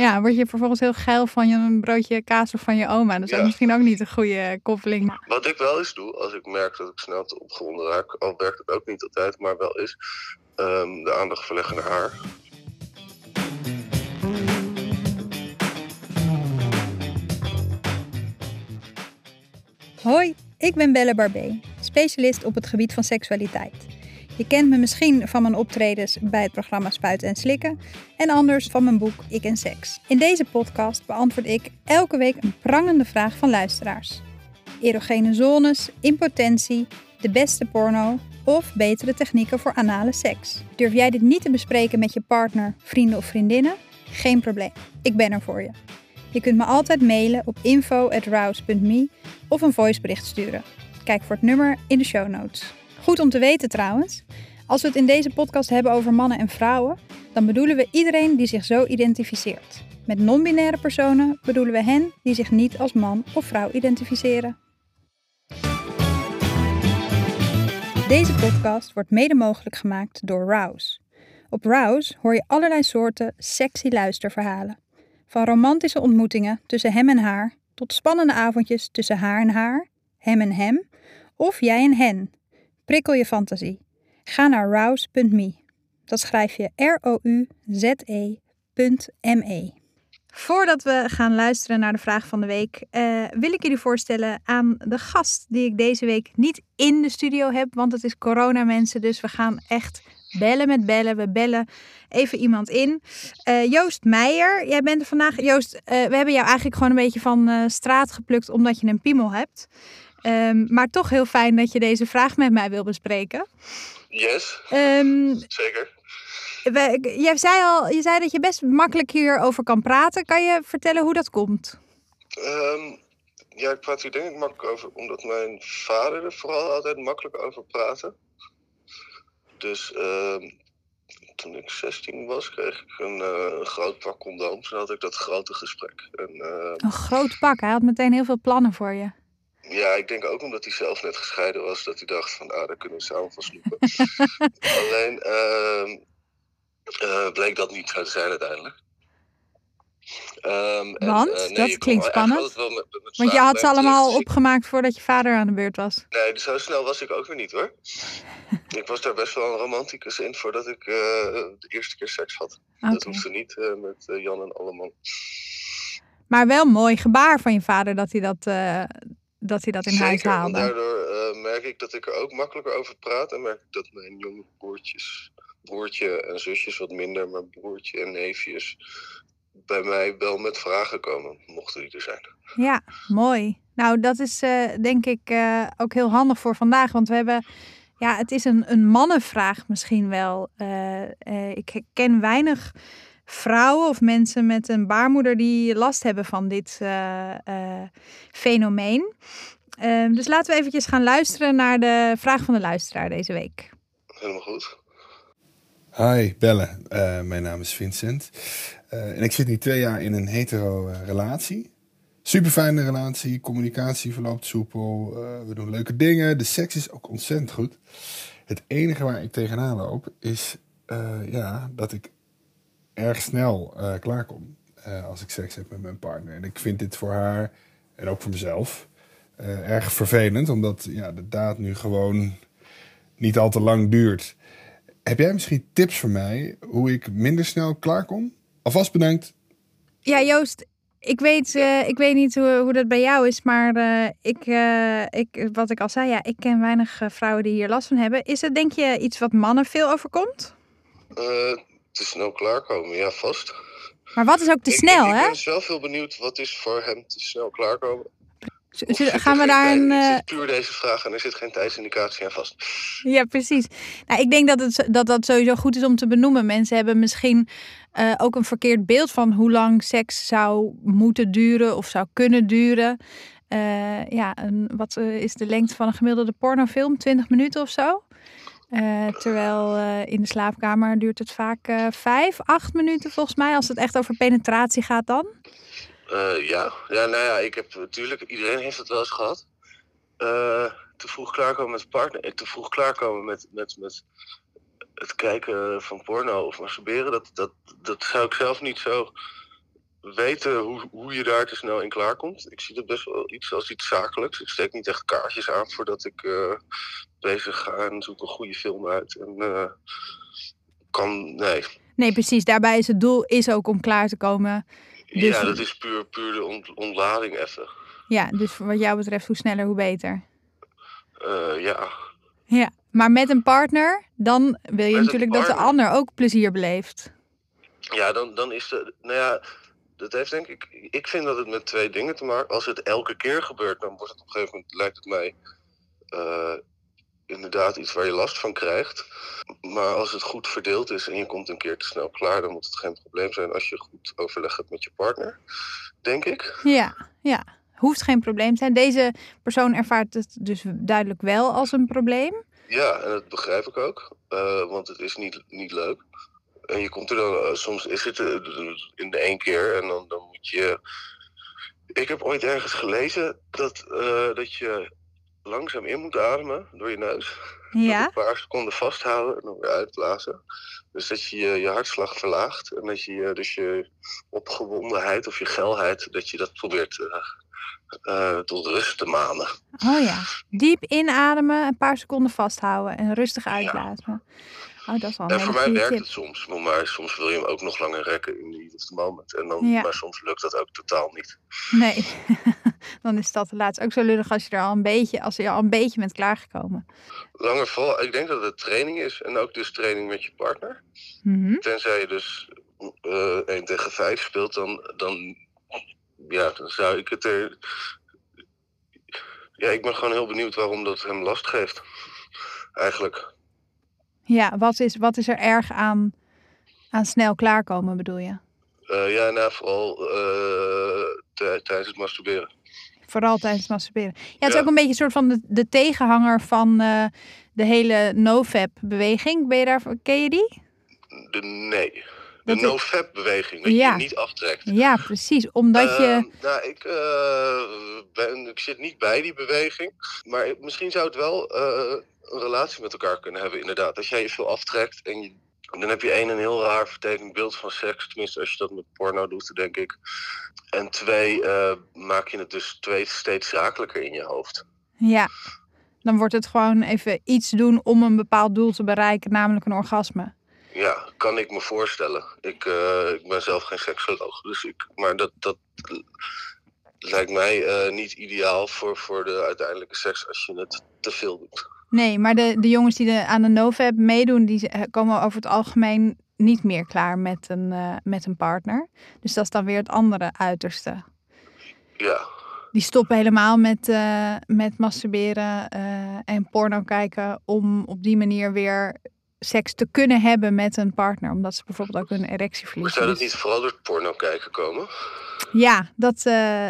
Ja, word je vervolgens heel geil van je een broodje kaas of van je oma. Dat is Ja. misschien ook niet een goede koppeling. Wat ik wel eens doe, als ik merk dat ik snel te opgewonden raak, al werkt het ook niet altijd, maar wel is ehm, de aandacht verleggen naar haar. Hoi, ik ben Belle Barbé, specialist op het gebied van seksualiteit. Je kent me misschien van mijn optredens bij het programma Spuiten en Slikken en anders van mijn boek Ik en Seks. In deze podcast beantwoord ik elke week een prangende vraag van luisteraars. Erogene zones, impotentie, de beste porno of betere technieken voor anale seks. Durf jij dit niet te bespreken met je partner, vrienden of vriendinnen? Geen probleem, ik ben er voor je. Je kunt me altijd mailen op info.rouse.me of een voicebericht sturen. Kijk voor het nummer in de show notes. Goed om te weten trouwens, als we het in deze podcast hebben over mannen en vrouwen, dan bedoelen we iedereen die zich zo identificeert. Met non-binaire personen bedoelen we hen die zich niet als man of vrouw identificeren. Deze podcast wordt mede mogelijk gemaakt door Rouse. Op Rouse hoor je allerlei soorten sexy luisterverhalen. Van romantische ontmoetingen tussen hem en haar, tot spannende avondjes tussen haar en haar, hem en hem, of jij en hen. Prikkel je fantasie. Ga naar rouse.me. Dat schrijf je R-O-U-Z-E.me. Voordat we gaan luisteren naar de vraag van de week, eh, wil ik jullie voorstellen aan de gast die ik deze week niet in de studio heb, want het is corona mensen, dus we gaan echt bellen met bellen. We bellen even iemand in. Eh, Joost Meijer, jij bent er vandaag. Joost, eh, we hebben jou eigenlijk gewoon een beetje van eh, straat geplukt omdat je een piemel hebt. Ehm, maar toch heel fijn dat je deze vraag met mij wil bespreken. Yes, Ehm, zeker. we- jij zei al, je zei dat je best makkelijk hierover kan praten. Kan je vertellen hoe dat komt? Ehm, ja, ik praat hier denk ik makkelijk over, omdat mijn vader er vooral altijd makkelijk over praatte. Dus ehm, toen ik 16 was, kreeg ik een, eh, groot pak condooms. En had ik dat grote gesprek. En, eh, Een groot pak. Hij had meteen heel veel plannen voor je. ja, ik denk ook omdat hij zelf net gescheiden was, dat hij dacht van, ah, daar kunnen we samen van snoepen. Alleen ehm, eh, bleek dat niet zo te zijn uiteindelijk. Ehm, en, Want? eh, nee, Dat klinkt spannend. met- met Want je had ze allemaal opgemaakt voordat je vader aan de beurt was. Nee, dus zo snel was ik ook weer niet hoor. ik was daar best wel een romanticus in voordat ik eh, de eerste keer seks had. Dat hoefde niet eh, met Jan en Alleman. Maar wel een mooi gebaar van je vader dat hij dat, dat, hij dat in huis Zeker, haalde. daardoor merk ik dat ik er ook makkelijker over praat. En merk ik dat mijn jonge broertjes, broertje en zusjes wat minder, maar broertje en neefjes bij mij wel met vragen komen, mochten die er zijn. Ja, mooi. Nou, dat is eh, denk ik eh, ook heel handig voor vandaag. Want we hebben, ja, het is een, een mannenvraag misschien wel. Eh, ik ken weinig vrouwen of mensen met een baarmoeder die last hebben van dit fenomeen. Ehm, dus laten we eventjes gaan luisteren naar de vraag van de luisteraar deze week. Helemaal goed. Hi, Belle. Eh, mijn naam is Vincent. Eh, en ik zit nu twee jaar in een hetero eh, relatie. Super fijne relatie, communicatie verloopt soepel. we doen leuke dingen. De seks is ook ontzettend goed. Het enige waar ik tegenaan loop is ja, dat ik erg snel klaarkom als ik seks heb met mijn partner. En ik vind dit voor haar en ook voor mezelf erg vervelend, omdat ja, de daad nu gewoon niet al te lang duurt. Heb jij misschien tips voor mij hoe ik minder snel klaarkom? Alvast bedankt. Ja, Joost, ik weet, eh, ik weet niet hoe, hoe dat bij jou is, maar eh, ik, eh, ik, wat ik al zei, ja, ik ken weinig vrouwen die hier last van hebben. Is het denk je iets wat mannen veel overkomt? Eh, te snel klaarkomen, ja, vast. Maar wat is ook te Ik- snel, ik, ik hè? ben zelf heel benieuwd wat is voor hem te snel klaarkomen. Zit- gaan we daar een. Eh, puur deze vraag en er zit geen tijdsindicatie aan vast. Ja, precies. Nou, ik denk dat, het, dat dat sowieso goed is om te benoemen. Mensen hebben misschien eh, ook een verkeerd beeld van hoe lang seks zou moeten duren of zou kunnen duren. Eh, ja, een, wat is de lengte van een gemiddelde pornofilm? 20 minuten of zo? Terwijl in de slaapkamer duurt het vaak eh vijf, acht minuten volgens mij. Als het echt over penetratie gaat dan. Eh, ja. ja, nou ja, ik heb natuurlijk, iedereen heeft het wel eens gehad. Eh, te vroeg klaarkomen met partner, eh, te vroeg klaarkomen met, met, met het kijken van porno of masturberen, dat, dat, dat zou ik zelf niet zo weten hoe, hoe je daar te snel in klaarkomt. Ik zie dat best wel iets als iets zakelijks. Ik steek niet echt kaartjes aan voordat ik bezig ga en zoek een goede film uit. En kan, nee. Nee, precies. Daarbij is het doel is ook om klaar te komen. Dus... Ja, dat is puur, puur de ont ontlading even. Ja, dus wat jou betreft, hoe sneller, hoe beter. Uh, ja. Ja, maar met een partner, dan wil je met natuurlijk dat de ander ook plezier beleeft. Ja, dan, dan is de. Nou ja, dat heeft denk ik. Ik vind dat het met twee dingen te maken. Als het elke keer gebeurt, dan wordt het op een gegeven moment, lijkt het mij. Uh, inderdaad iets waar je last van krijgt. Maar als het goed verdeeld is en je komt een keer te snel klaar, dan moet het geen probleem zijn als je goed overleg hebt met je partner, denk ik. Ja, ja. Hoeft geen probleem te zijn. Deze persoon ervaart het dus duidelijk wel als een probleem. Ja, en dat begrijp ik ook. Uh, want het is niet, niet leuk. En je komt er dan, uh, soms is het uh, in de één keer en dan, dan moet je. Ik heb ooit ergens gelezen dat, dat je langzaam in moet ademen door je neus. Ja. Een paar seconden vasthouden en dan weer uitblazen. Dus dat je je, hartslag verlaagt en dat je dus je opgewondenheid of je geilheid, dat je dat probeert uh, tot rust te manen. Oh ja, diep inademen, een paar seconden vasthouden en rustig uitblazen. Ja. Oh, dat is wel en voor mij werkt het soms, maar soms wil je hem ook nog langer rekken in die of the moment. En dan, ja. Maar soms lukt dat ook totaal niet. Nee, dan is dat laatst ook zo lullig als je er al een beetje, als je al een beetje bent klaargekomen. Langer vol, ik denk dat het training is en ook dus training met je partner. Mm -hmm. Tenzij je dus uh, 1 tegen 5 speelt, dan, dan, ja, dan zou ik het er. Ja, ik ben gewoon heel benieuwd waarom dat hem last geeft. Eigenlijk. Ja, wat is, wat is er erg aan, aan snel klaarkomen, bedoel je? Uh, ja, nou, vooral uh, tijdens het masturberen. Vooral tijdens het masturberen. Ja, het is ook een beetje een soort van de, de tegenhanger van uh, de hele nofap-beweging. Ben je daar, ken je die? De, nee. De nofap-beweging, dat ja. je niet aftrekt. Ja, precies. Omdat je... nou, ik, ben, ik zit niet bij die beweging. Maar misschien zou het wel een relatie met elkaar kunnen hebben, inderdaad. Als jij je veel aftrekt en je, dan heb je één een heel raar vertekend beeld van seks. Tenminste, als je dat met porno doet, denk ik. En twee, uh, maak je het dus twee steeds zakelijker in je hoofd. Ja, dan wordt het gewoon even iets doen om een bepaald doel te bereiken, namelijk een orgasme. Ja, kan ik me voorstellen. Ik, uh, ik ben zelf geen seksoloog, dus ik, maar dat, dat lijkt mij uh, niet ideaal voor, voor de uiteindelijke seks als je het te veel doet. Nee, maar de, de jongens die de, aan de NoVap meedoen, die komen over het algemeen niet meer klaar met een, uh, met een partner. Dus dat is dan weer het andere uiterste. Ja. Die stoppen helemaal met, uh, met masturberen en porno kijken om op die manier weer seks te kunnen hebben met een partner. Omdat ze bijvoorbeeld ook een erectie verliezen. Maar zou dat niet vooral door porno kijken komen? Ja, dat,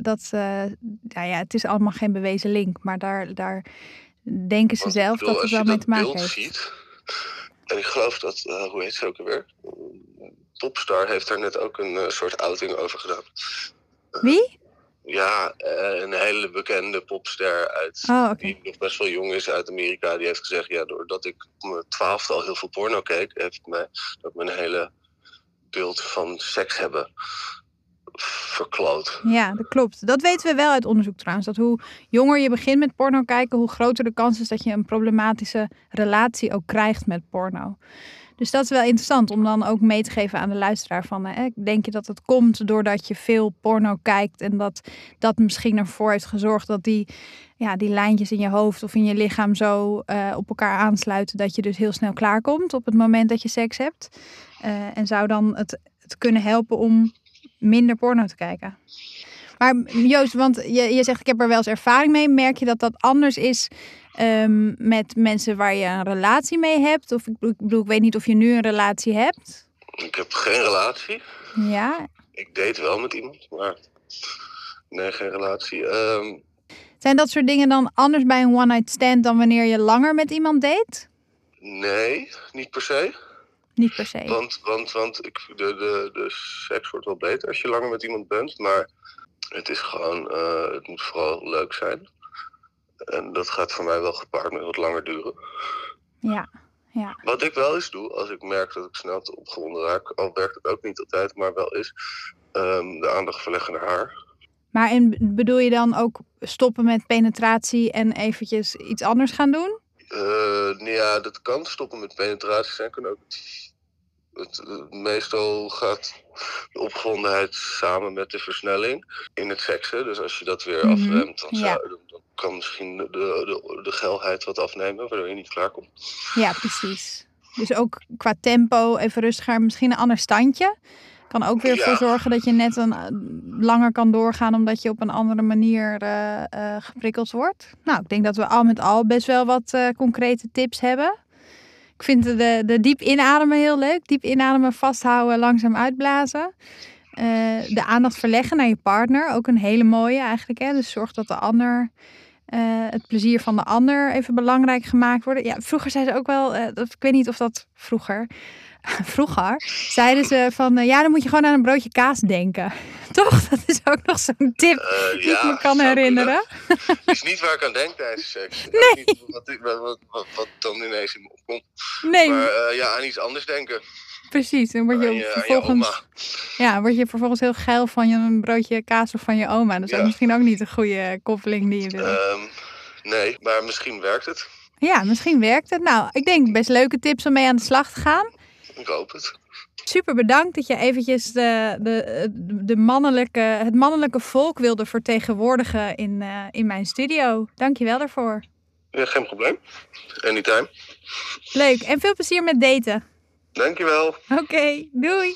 dat, nou ja, het is allemaal geen bewezen link. Maar daar, daar denken ze zelf bedoel, dat het wel mee te maken heeft. Ziet, en ik geloof dat, uh, hoe heet ze ook alweer? Popstar heeft daar net ook een soort outing over gedaan. Wie? Ja, uh, een hele bekende popster uit, oh, okay. die nog best wel jong is uit Amerika. Die heeft gezegd, ja, doordat ik op mijn twaalfde al heel veel porno keek, heeft mij dat mijn hele beeld van seks hebben verkloot. Ja, dat klopt. Dat weten we wel uit onderzoek trouwens. Dat hoe jonger je begint met porno kijken, hoe groter de kans is dat je een problematische relatie ook krijgt met porno. Dus dat is wel interessant om dan ook mee te geven aan de luisteraar van, hè, denk je dat het komt doordat je veel porno kijkt en dat dat misschien ervoor heeft gezorgd dat die, ja, die lijntjes in je hoofd of in je lichaam zo uh, op elkaar aansluiten dat je dus heel snel klaarkomt op het moment dat je seks hebt. Uh, en zou dan het, het kunnen helpen om minder porno te kijken. Maar Joost, want je, je zegt ik heb er wel eens ervaring mee. Merk je dat dat anders is um, met mensen waar je een relatie mee hebt? Of ik bedoel, ik weet niet of je nu een relatie hebt. Ik heb geen relatie. Ja. Ik date wel met iemand, maar nee, geen relatie. Um... Zijn dat soort dingen dan anders bij een one-night stand dan wanneer je langer met iemand date? Nee, niet per se. Niet per se. Want, want, want ik, de, de, de seks wordt wel beter als je langer met iemand bent. Maar het is gewoon, uh, het moet vooral leuk zijn. En dat gaat voor mij wel gepaard met wat langer duren. Ja, Ja. Wat ik wel eens doe, als ik merk dat ik snel te opgewonden raak, al werkt het ook niet altijd, maar wel is ehm, de aandacht verleggen naar haar. Maar en bedoel je dan ook stoppen met penetratie en eventjes iets anders gaan doen? Eh, ja, dat kan stoppen met penetratie zijn, kan ook het, het- meestal gaat de opgewondenheid samen met de versnelling in het seksen. Dus als je dat weer Mhm, afremt, dan, ja. zou, dan, kan misschien de, de, de geilheid wat afnemen, waardoor je niet klaarkomt. Ja, precies. Dus ook qua tempo even rustiger, misschien een ander standje. Kan ook weer Ja. voor zorgen dat je net een, eh, langer kan doorgaan omdat je op een andere manier eh, eh, geprikkeld wordt. Nou, ik denk dat we al met al best wel wat eh, concrete tips hebben. Ik vind de, de diep inademen heel leuk. Diep inademen, vasthouden, langzaam uitblazen. Eh, de aandacht verleggen naar je partner, ook een hele mooie eigenlijk. Hè? Dus zorg dat de ander eh, het plezier van de ander even belangrijk gemaakt worden. Ja, vroeger zeiden ze ook wel, eh, dat, ik weet niet of dat vroeger, vroeger zeiden ze van, eh, ja, dan moet je gewoon aan een broodje kaas denken. Toch? Dat is ook nog zo'n tip die ik me kan herinneren. kunnen. is niet waar ik aan denk tijdens seks. Nee. Niet wat, wat, wat, dan ineens in me opkomt. Nee, Maar ja, aan iets anders denken. Precies. Dan word je, je vervolgens, ja, word je vervolgens heel geil van je een broodje kaas of van je oma. Dat is ook misschien ook niet een goede koppeling die je wil. Ehm, nee, maar misschien werkt het. Ja, misschien werkt het. Nou, ik denk best leuke tips om mee aan de slag te gaan. Ik hoop het. Super bedankt dat je eventjes de, de, de mannelijke, het mannelijke volk wilde vertegenwoordigen in, eh, in mijn studio. Dank je wel daarvoor. Ja, geen probleem. Anytime. Leuk en veel plezier met daten. Dankjewel. Oké, doei!